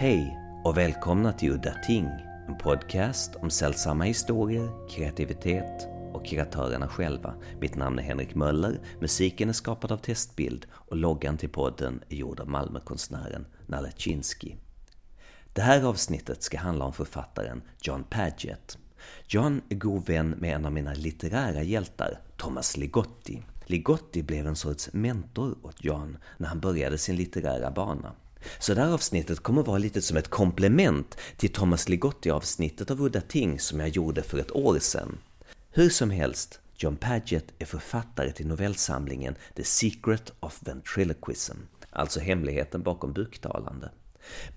Hej och välkomna till Udda Ting, en podcast om sällsamma historier, kreativitet och kreatörerna själva. Mitt namn är Henrik Möller, musiken är skapad av Testbild och loggan till podden är gjord av Malmökonstnären Nalle Chinsky. Det här avsnittet ska handla om författaren John Paget. John är god vän med en av mina litterära hjältar, Thomas Ligotti. Ligotti blev en sorts mentor åt John när han började sin litterära bana. Så det här avsnittet kommer vara lite som ett komplement till Thomas Ligotti-avsnittet av Udda Ting som jag gjorde för ett år sedan. Hur som helst, John Paget är författare till novellsamlingen The Secret of Ventriloquism, alltså hemligheten bakom buktalande.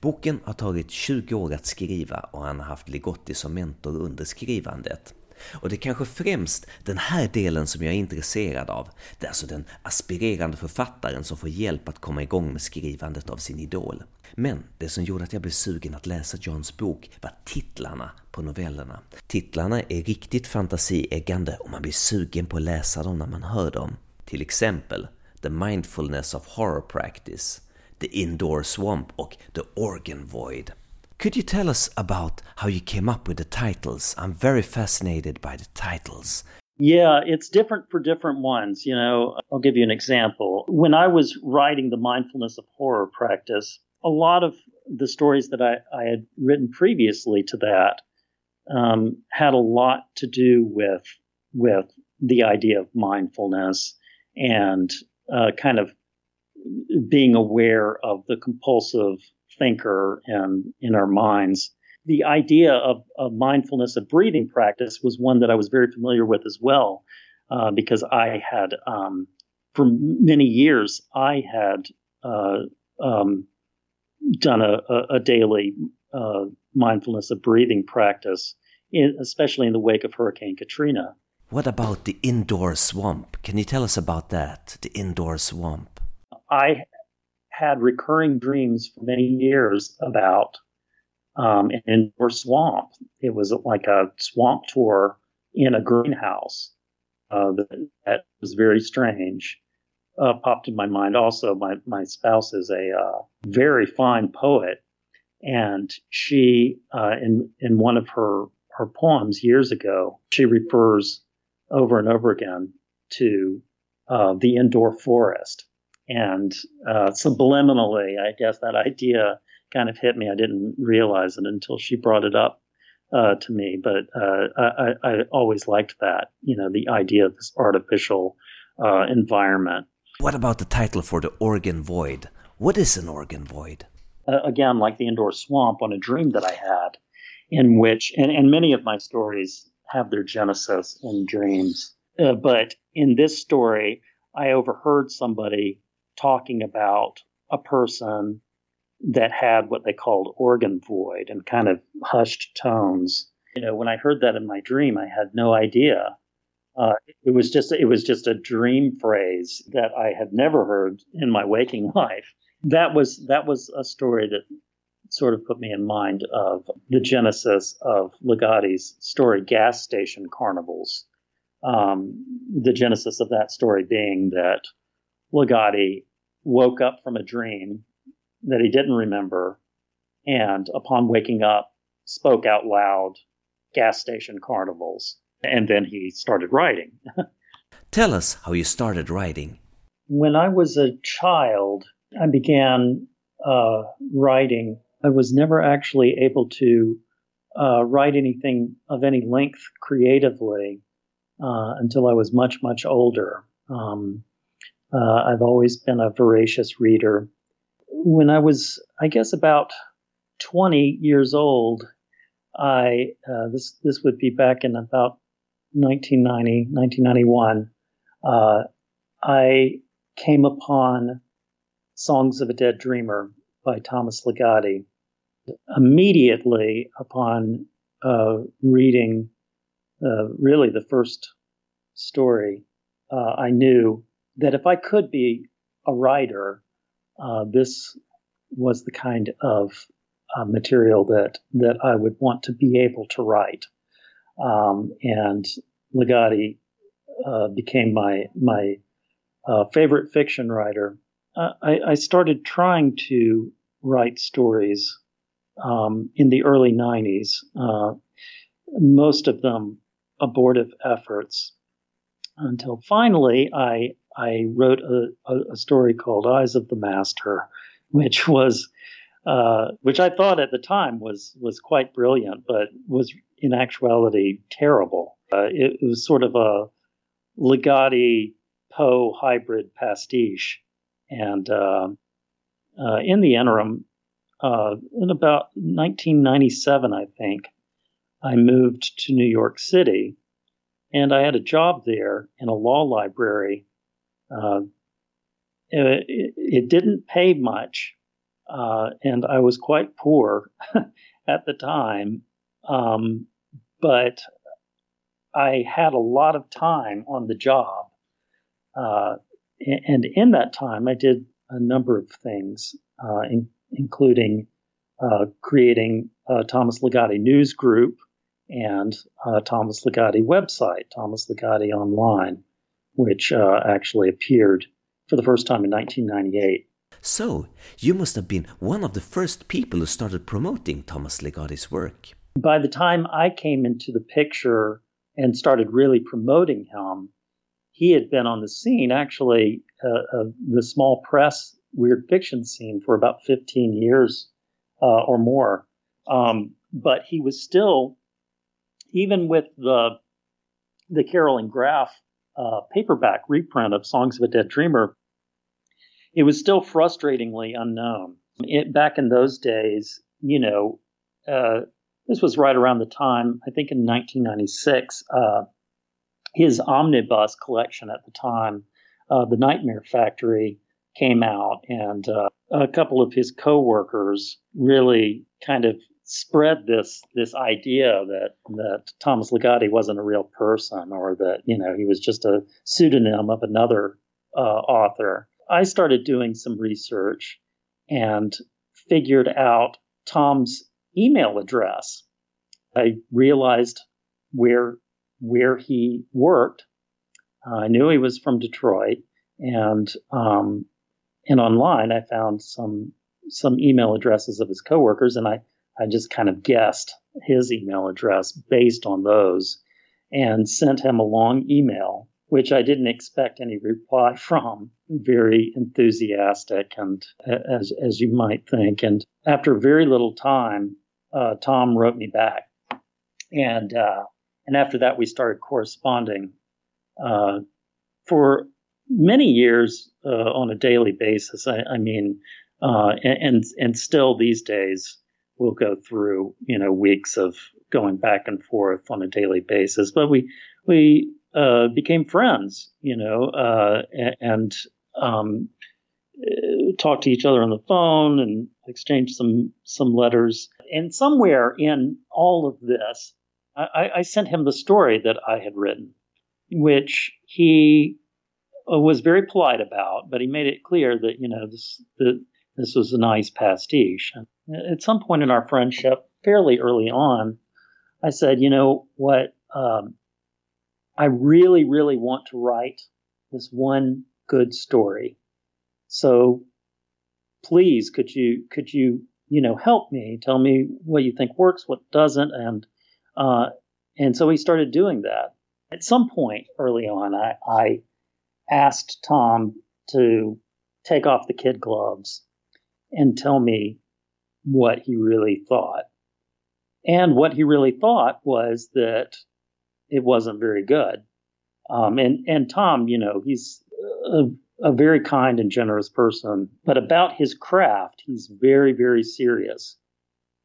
Boken har tagit 20 år att skriva och han har haft Ligotti som mentor under skrivandet. Och det är kanske främst den här delen som jag är intresserad av. Det är alltså den aspirerande författaren som får hjälp att komma igång med skrivandet av sin idol. Men det som gjorde att jag blev sugen att läsa Johns bok var titlarna på novellerna. Titlarna är riktigt fantasieggande och man blir sugen på att läsa dem när man hör dem. Till exempel The Mindfulness of Horror Practice, The Indoor Swamp och The Organ Void. Could you tell us about how you came up with the titles? I'm very fascinated by the titles. Yeah, it's different for different ones. You know, I'll give you an example. When I was writing the mindfulness of horror practice, a lot of the stories that I, I had written previously to that um, had a lot to do with with the idea of mindfulness and uh, kind of being aware of the compulsive thinker and in our minds. The idea of, of mindfulness of breathing practice was one that I was very familiar with as well, uh, because I had, um, for many years, I had uh, um, done a, a, a daily uh, mindfulness of breathing practice, in, especially in the wake of Hurricane Katrina. What about the indoor swamp? Can you tell us about that? The indoor swamp. I had recurring dreams for many years about um, an indoor swamp. It was like a swamp tour in a greenhouse uh, that, that, was very strange. Uh, popped in my mind also. My my spouse is a uh, very fine poet, and she uh, in in one of her her poems years ago, she refers over and over again to uh, the indoor forest and uh, subliminally, I guess that idea kind of hit me. I didn't realize it until she brought it up uh, to me, but uh, I, I, always liked that, you know, the idea of this artificial uh, environment. What about the title for the Organ void? What is an Organ void? Uh, again, like the indoor swamp on a dream that I had, in which, and, and many of my stories have their genesis in dreams. Uh, but in this story, I overheard somebody talking about a person that had what they called organ void and kind of hushed tones. You know, when I heard that in my dream, I had no idea. Uh, it was just it was just a dream phrase that I had never heard in my waking life. That was that was a story that sort of put me in mind of the genesis of Ligotti's story, Gas Station Carnivals. Um, the genesis of that story being that Ligotti woke up from a dream that he didn't remember, and upon waking up, spoke out loud gas station carnivals. And then he started writing. Tell us how you started writing. When I was a child, I began uh, writing. I was never actually able to uh, write anything of any length creatively uh, until I was much, much older. Um, uh, I've always been a voracious reader. When I was, I guess, about 20 years old, I uh, this this would be back in about 1990, 1991. Uh, I came upon Songs of a Dead Dreamer by Thomas Ligotti. Immediately upon uh, reading, uh, really the first story, uh, I knew that if I could be a writer, uh, this was the kind of uh, material that that I would want to be able to write. Um, and Ligotti uh, became my my uh, favorite fiction writer. Uh, I, I, started trying to write stories um, in the early 90s, uh, most of them abortive efforts, until finally I, I wrote a, a, story called Eyes of the Master, which was uh, which I thought at the time was was quite brilliant, but was in actuality terrible. Uh, it, it, was sort of a Ligotti Poe hybrid pastiche, and uh, uh in the interim, uh, in about 1997, I think, I moved to New York City, and I had a job there in a law library. Uh, it, it, didn't pay much, uh, and I was quite poor at the time. Um, but I had a lot of time on the job. Uh, and in that time, I did a number of things, uh, in, including uh, creating Thomas Ligotti News Group and Thomas Ligotti website, Thomas Ligotti Online, which uh, actually appeared for the first time in 1998. So, you must have been one of the first people who started promoting Thomas Ligotti's work. By the time I came into the picture and started really promoting him, he had been on the scene, actually, uh, uh, the small press weird fiction scene for about 15 years uh, or more. Um, but he was still, even with the the Carroll and Graf uh, paperback reprint of Songs of a Dead Dreamer, it was still frustratingly unknown. It, back in those days, you know, uh, this was right around the time, I think in 1996, uh, his omnibus collection at the time, uh, The Nightmare Factory, came out, and uh, a couple of his coworkers really kind of spread this this idea that that Thomas Ligotti wasn't a real person, or that you know he was just a pseudonym of another uh, author. I started doing some research and figured out Tom's email address. I realized where where he worked. Uh, I knew he was from Detroit, and um, and online I found some some email addresses of his coworkers, and I I just kind of guessed his email address based on those, and sent him a long email, which I didn't expect any reply from. Very enthusiastic, and as as you might think, and after very little time, uh, Tom wrote me back, and uh, and after that we started corresponding uh, for many years uh, on a daily basis. I, I mean, uh, and and still these days we'll go through you know weeks of going back and forth on a daily basis. But we we uh, became friends, you know, uh, and um, talked to each other on the phone and exchanged some some letters. And somewhere in all of this, I, I sent him the story that I had written, which he uh, was very polite about, but he made it clear that you know this this was a nice pastiche. And at some point in our friendship, fairly early on, I said, you know what, um, I really, really want to write this one good story. So please, could you could you you know help me? Tell me what you think works, what doesn't, and uh, and so he started doing that. At some point early on, I, I asked Tom to take off the kid gloves and tell me what he really thought. And what he really thought was that it wasn't very good. Um, and, and Tom, you know, he's a, a very kind and generous person, but about his craft, he's very, very serious.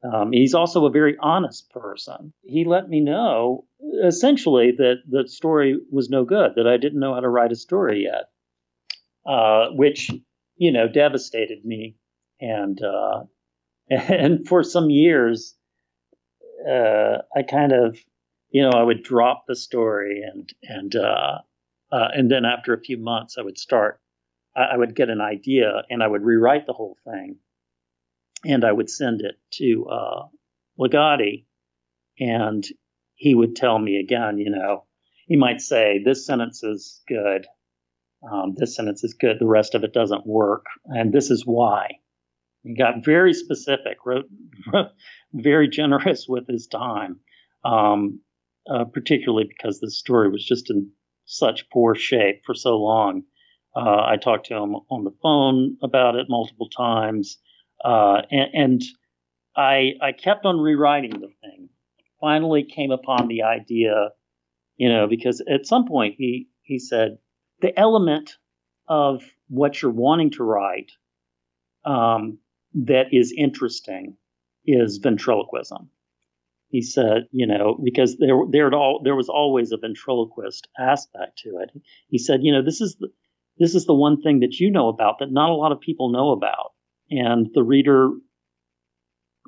Um, he's also a very honest person. He let me know essentially that the story was no good, that I didn't know how to write a story yet, uh, which, you know, devastated me. And, uh, and for some years, uh, I kind of, you know, I would drop the story and, and, uh, uh, and then after a few months, I would start, I, I would get an idea and I would rewrite the whole thing and I would send it to uh, and he would tell me again, you know, he might say, this sentence is good. Um, this sentence is good. The rest of it doesn't work. And this is why. He got very specific, wrote, wrote very generous with his time, um, uh, particularly because the story was just in such poor shape for so long. Uh, I talked to him on the phone about it multiple times, uh, and, and I I kept on rewriting the thing. Finally, came upon the idea, you know, because at some point he he said the element of what you're wanting to write um, that is interesting is ventriloquism. He said, you know, because there there all there was always a ventriloquist aspect to it. He said, you know, this is the this is the one thing that you know about that not a lot of people know about, and the reader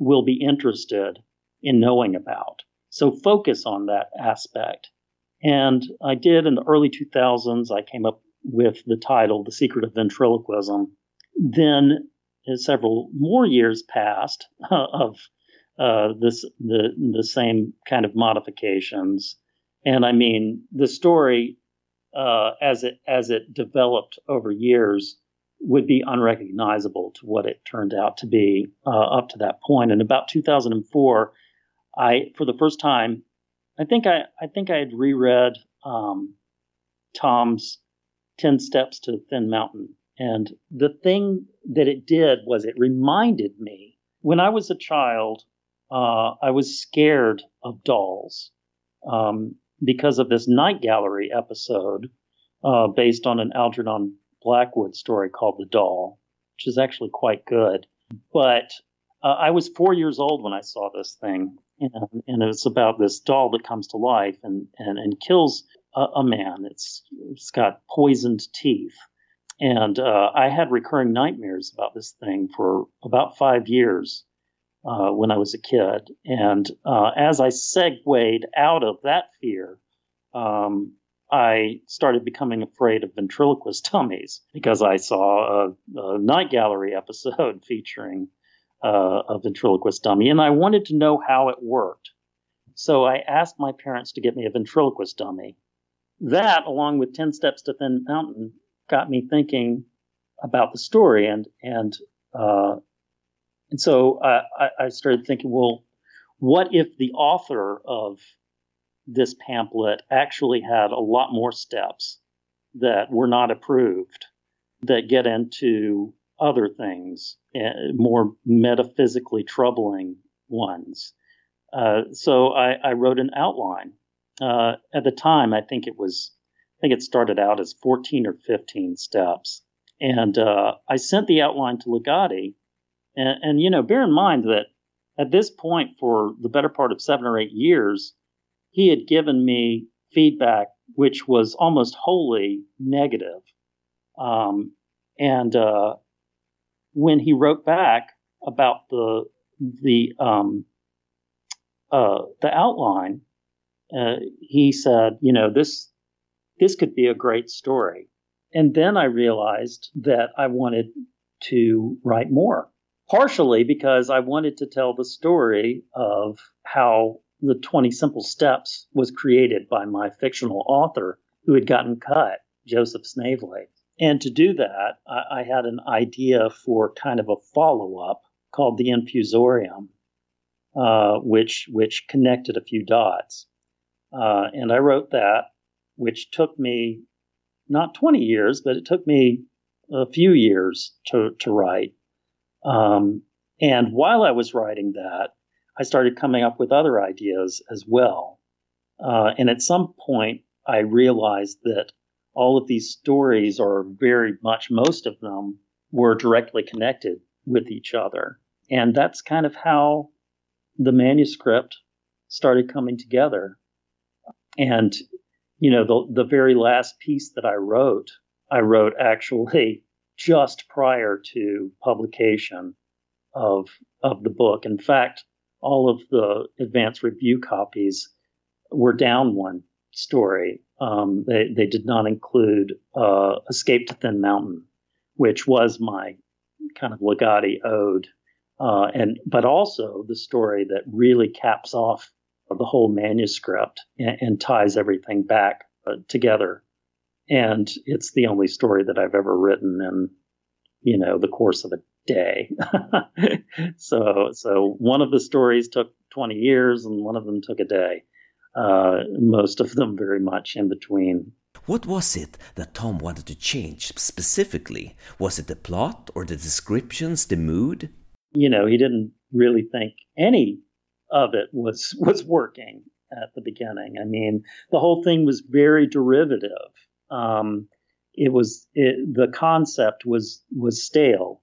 will be interested in knowing about. So focus on that aspect. And I did in the early 2000s. I came up with the title, The Secret of Ventriloquism. Then several more years passed uh, of uh, this the the same kind of modifications, and I mean the story uh, as it as it developed over years would be unrecognizable to what it turned out to be uh, up to that point. And about 2004, I for the first time, I think I I think I had reread um, Tom's Ten Steps to Thin Mountain and the thing that it did was it reminded me when I was a child, uh, I was scared of dolls um, because of this night gallery episode uh, based on an Algernon Blackwood story called The Doll, which is actually quite good. But uh, I was four years old when I saw this thing, and, and it's about this doll that comes to life and, and, and kills a, a man. It's, it's got poisoned teeth. And uh, I had recurring nightmares about this thing for about five years uh, when I was a kid. And uh, as I segued out of that fear, um, I started becoming afraid of ventriloquist dummies because I saw a, a night gallery episode featuring uh, a ventriloquist dummy, and I wanted to know how it worked. So I asked my parents to get me a ventriloquist dummy. That, along with 10 Steps to Thin Mountain, got me thinking about the story and and uh, and so I, I started thinking, well, what if the author of this pamphlet actually had a lot more steps that were not approved that get into other things, uh, more metaphysically troubling ones. Uh, so I, I, wrote an outline. Uh, at the time, I think it was I think it started out as 14 or 15 steps. And uh, I sent the outline to Ligotti. And, and, you know, bear in mind that at this point, for the better part of seven or eight years, he had given me feedback which was almost wholly negative. Um, and uh, when he wrote back about the the um, uh, the outline, uh, he said, you know, this this could be a great story. And then I realized that I wanted to write more, partially because I wanted to tell the story of how the 20 Simple Steps was created by my fictional author who had gotten cut, Joseph Snavely. And to do that, I, I had an idea for kind of a follow up called the Infusorium, uh, which, which connected a few dots. Uh, and I wrote that which took me not 20 years, but it took me a few years to, to write. Um, and while I was writing that, I started coming up with other ideas as well. Uh, and at some point, I realized that all of these stories are very much, most of them were directly connected with each other. And that's kind of how the manuscript started coming together. And you know, the, the very last piece that I wrote, I wrote actually just prior to publication of, of the book. In fact, all of the advanced review copies were down one story. Um, they, they did not include uh, Escape to Thin Mountain, which was my kind of Ligotti ode, uh, and but also the story that really caps off the whole manuscript and, and ties everything back uh, together. And it's the only story that I've ever written in, you know, the course of a day. so so one of the stories took 20 years, and one of them took a day. Uh, most of them very much in between. What was it that Tom wanted to change specifically? Was it the plot or the descriptions, the mood? You know, he didn't really think any of it was was working at the beginning. I mean, the whole thing was very derivative. Um, it was it, the concept was was stale,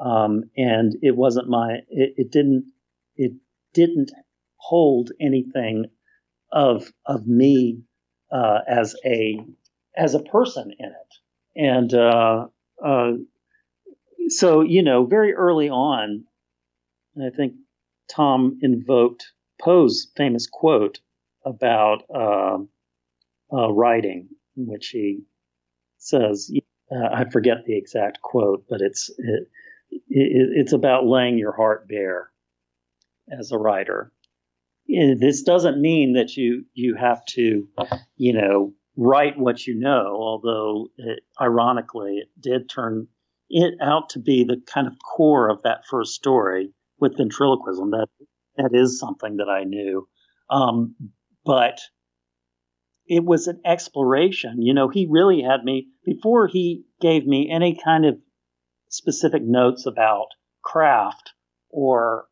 um, and it wasn't my. It, it didn't it didn't hold anything of of me uh, as a as a person in it, and uh, uh, so you know, very early on, I think Tom invoked Poe's famous quote about uh, uh, writing, in which he says, uh, I forget the exact quote, but it's it, it, it's about laying your heart bare as a writer. This doesn't mean that you you have to, you know, write what you know. Although, it, ironically, it did turn it out to be the kind of core of that first story with ventriloquism. That that is something that I knew, um, but it was an exploration. You know, he really had me before he gave me any kind of specific notes about craft or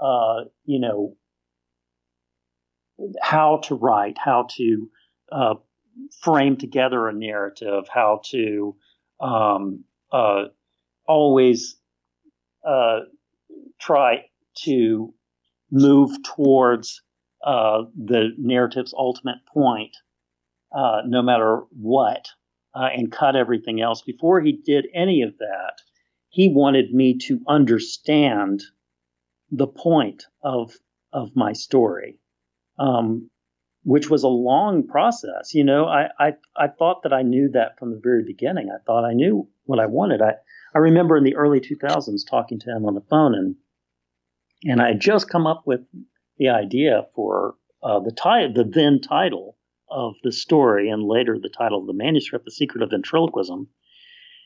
uh, you know, how to write, how to uh, frame together a narrative, how to um, uh, always uh, try to move towards uh, the narrative's ultimate point, uh, no matter what, and cut everything else. Before he did any of that, he wanted me to understand the point of of my story, um, which was a long process. You know, I, I I thought that I knew that from the very beginning. I thought I knew what I wanted. I I remember in the early 2000s talking to him on the phone, and and I had just come up with the idea for uh, the title, the then title of the story, and later the title of the manuscript, "The Secret of Ventriloquism,"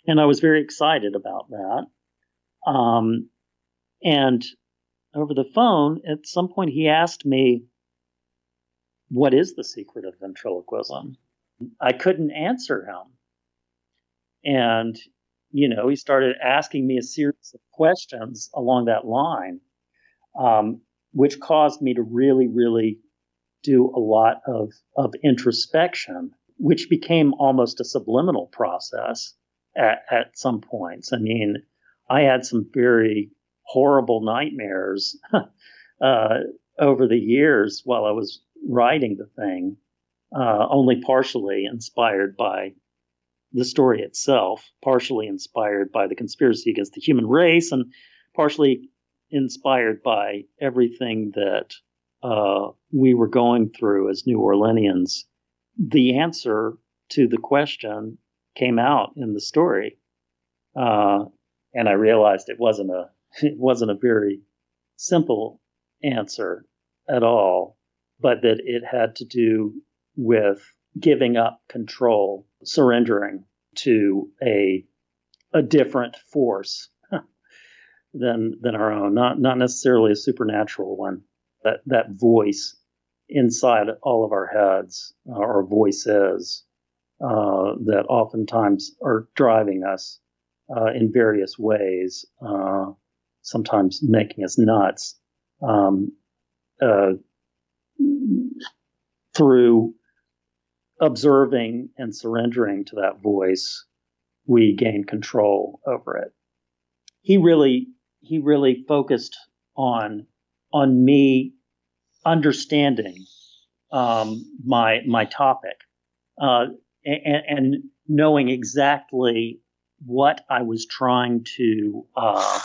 and I was very excited about that. Um, and over the phone, at some point he asked me, What is the secret of ventriloquism? I couldn't answer him. And, you know, he started asking me a series of questions along that line, um, which caused me to really, really do a lot of, of introspection, which became almost a subliminal process at, at some points. I mean, I had some very horrible nightmares uh, over the years while I was writing the thing, uh, only partially inspired by the story itself, partially inspired by the conspiracy against the human race, and partially inspired by everything that uh, we were going through as New Orleanians. The answer to the question came out in the story. Uh, and I realized it wasn't a it wasn't a very simple answer at all, but that it had to do with giving up control, surrendering to a a different force than than our own, not not necessarily a supernatural one. That that voice inside all of our heads, uh, our voices uh, that oftentimes are driving us uh, in various ways. Uh, sometimes making us nuts um, uh, through observing and surrendering to that voice we gain control over it he really he really focused on on me understanding um, my my topic uh, and, and, knowing exactly what I was trying to uh,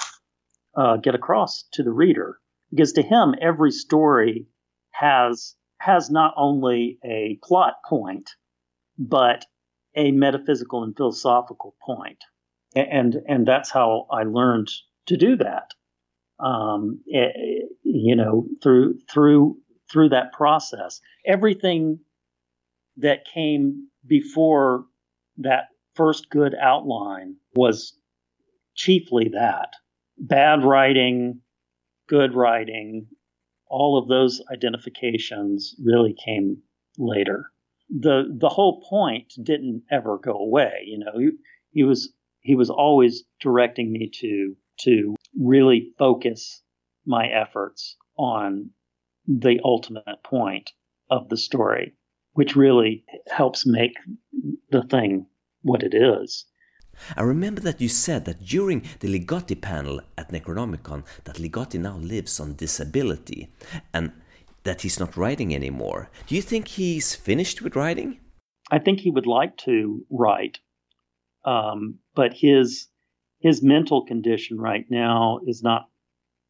uh, get across to the reader. Because to him, every story has has not only a plot point, but a metaphysical and philosophical point. And and that's how I learned to do that. Um, it, eh, you know, through through through that process, everything that came before that first good outline was chiefly that bad writing, good writing, all of those identifications really came later. The the whole point didn't ever go away. You know, he, he was he was always directing me to to really focus my efforts on the ultimate point of the story, which really helps make the thing what it is. I remember that you said that during the Ligotti panel at Necronomicon that Ligotti now lives on disability and that he's not writing anymore. Do you think he's finished with writing? I think he would like to write, um, but his his mental condition right now is not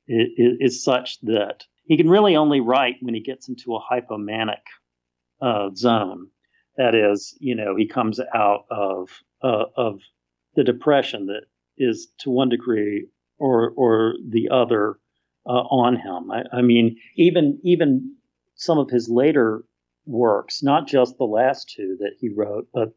is, is, such that he can really only write when he gets into a hypomanic uh, zone. That is, you know, he comes out of uh, of the depression that is to one degree or or the other uh, on him. I, I, mean, even even some of his later works, not just the last two that he wrote, but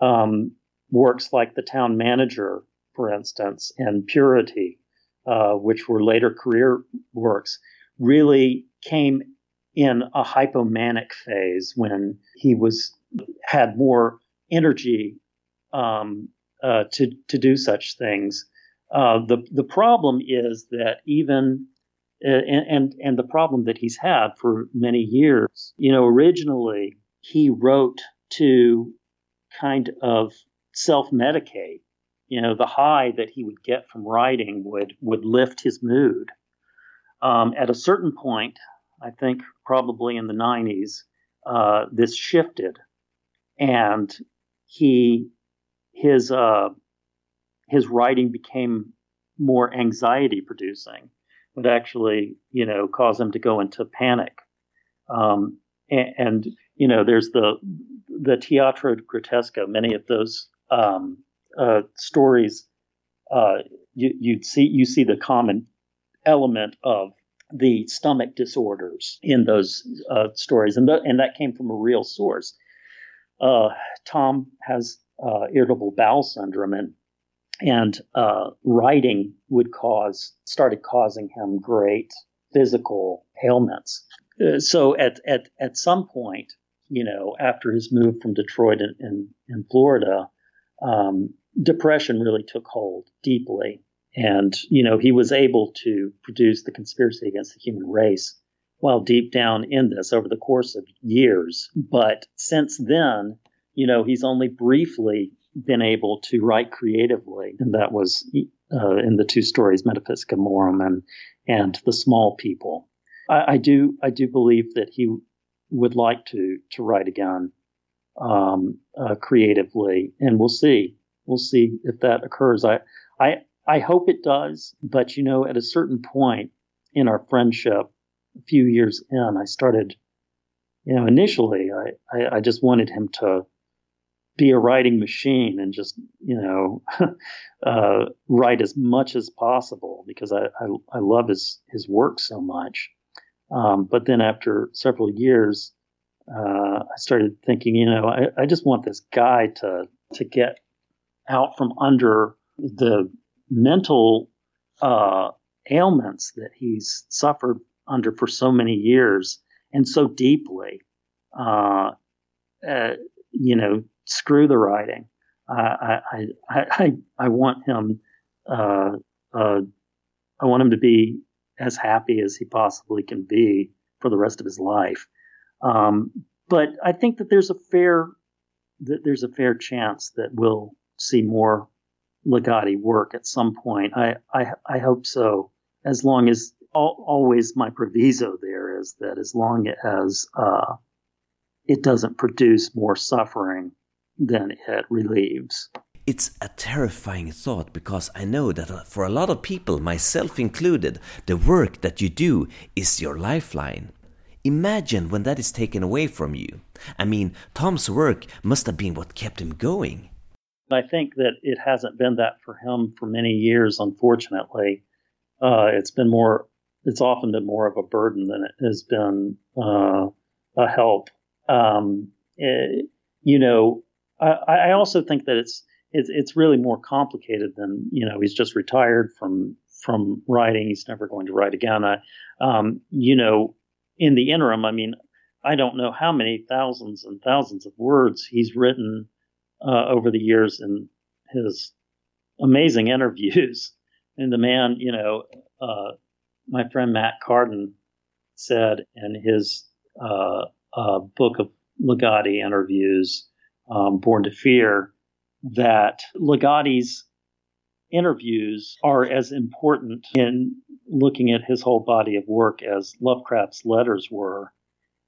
um, works like The Town Manager, for instance, and Purity, uh, which were later career works, really came in a hypomanic phase when he was had more energy um, uh, to to do such things. Uh, the the problem is that even uh, and, and and the problem that he's had for many years. You know, originally he wrote to kind of self medicate. You know, the high that he would get from writing would would lift his mood. Um, at a certain point, I think probably in the 90s, uh, this shifted, and he his uh, his writing became more anxiety producing, would actually you know cause him to go into panic. Um, and, and, you know, there's the the Teatro Grotesco. Many of those um, uh, stories, uh, you, you'd see you see the common element of the stomach disorders in those uh, stories, and, and that came from a real source. Uh, Tom has uh, irritable bowel syndrome, and and uh, writing would cause started causing him great physical ailments. Uh, so at at at some point, you know, after his move from Detroit in in, Florida, um, depression really took hold deeply, and you know he was able to produce the conspiracy against the human race while deep down in this over the course of years. But since then, you know, he's only briefly been able to write creatively, and that was uh, in the two stories, Metaphysica Morum and and the Small People. I, I, do I do believe that he would like to to write again um, uh, creatively, and we'll see we'll see if that occurs. I I I hope it does, but you know, at a certain point in our friendship, a few years in, I started, you know, initially I, I, I just wanted him to be a writing machine and just you know uh, write as much as possible because I, I, I love his his work so much. Um, but then after several years, uh, I started thinking, you know, I, I just want this guy to to get out from under the mental uh, ailments that he's suffered under for so many years and so deeply. Uh, uh you know, screw the writing. I, I, I, I, want him, uh, uh, I want him to be as happy as he possibly can be for the rest of his life. Um, but I think that there's a fair, that there's a fair chance that we'll see more Ligotti work at some point. I, I, I hope so. As long as always my proviso there is that as long as, uh, it doesn't produce more suffering than it relieves. It's a terrifying thought because I know that for a lot of people, myself included, the work that you do is your lifeline. Imagine when that is taken away from you. I mean, Tom's work must have been what kept him going. I think that it hasn't been that for him for many years, unfortunately. Uh, it's been more, it's often been more of a burden than it has been uh, a help. Um, it, eh, you know, I, I also think that it's, it's it's really more complicated than you know he's just retired from from writing. He's never going to write again. I, um, you know, in the interim, I mean, I don't know how many thousands and thousands of words he's written uh, over the years in his amazing interviews. And the man, you know, uh, my friend Matt Cardin said in his uh, uh book of Ligotti interviews, um, Born to Fear, that Ligotti's interviews are as important in looking at his whole body of work as Lovecraft's letters were,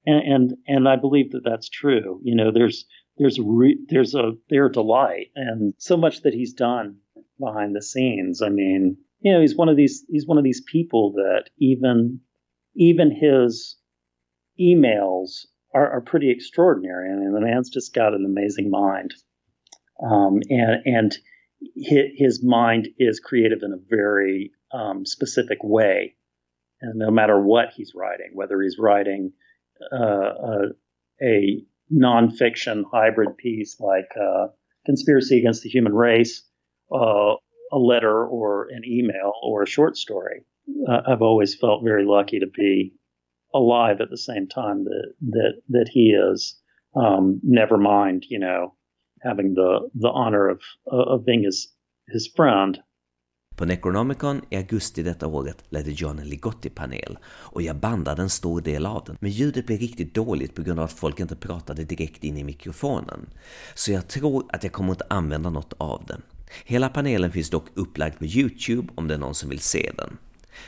and and, and I believe that that's true. You know, there's there's re- there's a their delight and so much that he's done behind the scenes. I mean, you know, he's one of these he's one of these people that even even his emails are, are pretty extraordinary. I mean, the man's just got an amazing mind, um, and and his mind is creative in a very um, specific way. And no matter what he's writing, whether he's writing uh, a, a nonfiction hybrid piece like uh, Conspiracy Against the Human Race, uh, a letter or an email or a short story, uh, I've always felt very lucky to be alive at the same time that that that he is. Um, never mind, you know, having the the honor of of being his his friend. På Necronomicon i augusti detta året ledde John en Ligotti-panel och jag bandade en stor del av den. Men ljudet blev riktigt dåligt på grund av att folk inte pratade direkt in i mikrofonen. Så jag tror att jag kommer inte använda något av den. Hela panelen finns dock upplagd på Youtube om det är någon som vill se den.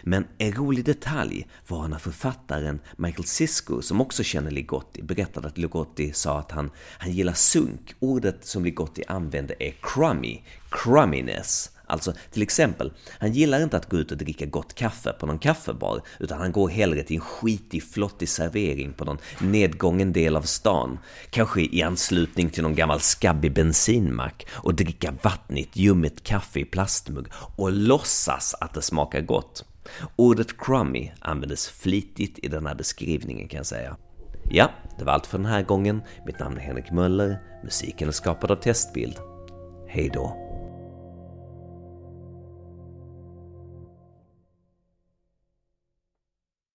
Men en rolig detalj var när författaren Michael Sisko, som också känner Ligotti, berättade att Ligotti sa att han, han gillar sunk. Ordet som Ligotti använde är crummy, crumminess. Alltså till exempel, han gillar inte att gå ut och dricka gott kaffe på någon kaffebar, utan han går hellre till en skitig flottig servering på någon nedgången del av stan, kanske i anslutning till någon gammal skabbig bensinmack och dricka vattnigt, ljummet kaffe i plastmugg och låtsas att det smakar gott. Ordet crummy användes flitigt i den här beskrivningen kan jag säga. Ja, det var allt för den här gången. Mitt namn är Henrik Möller, musiken är skapad av Testbild. Hej då!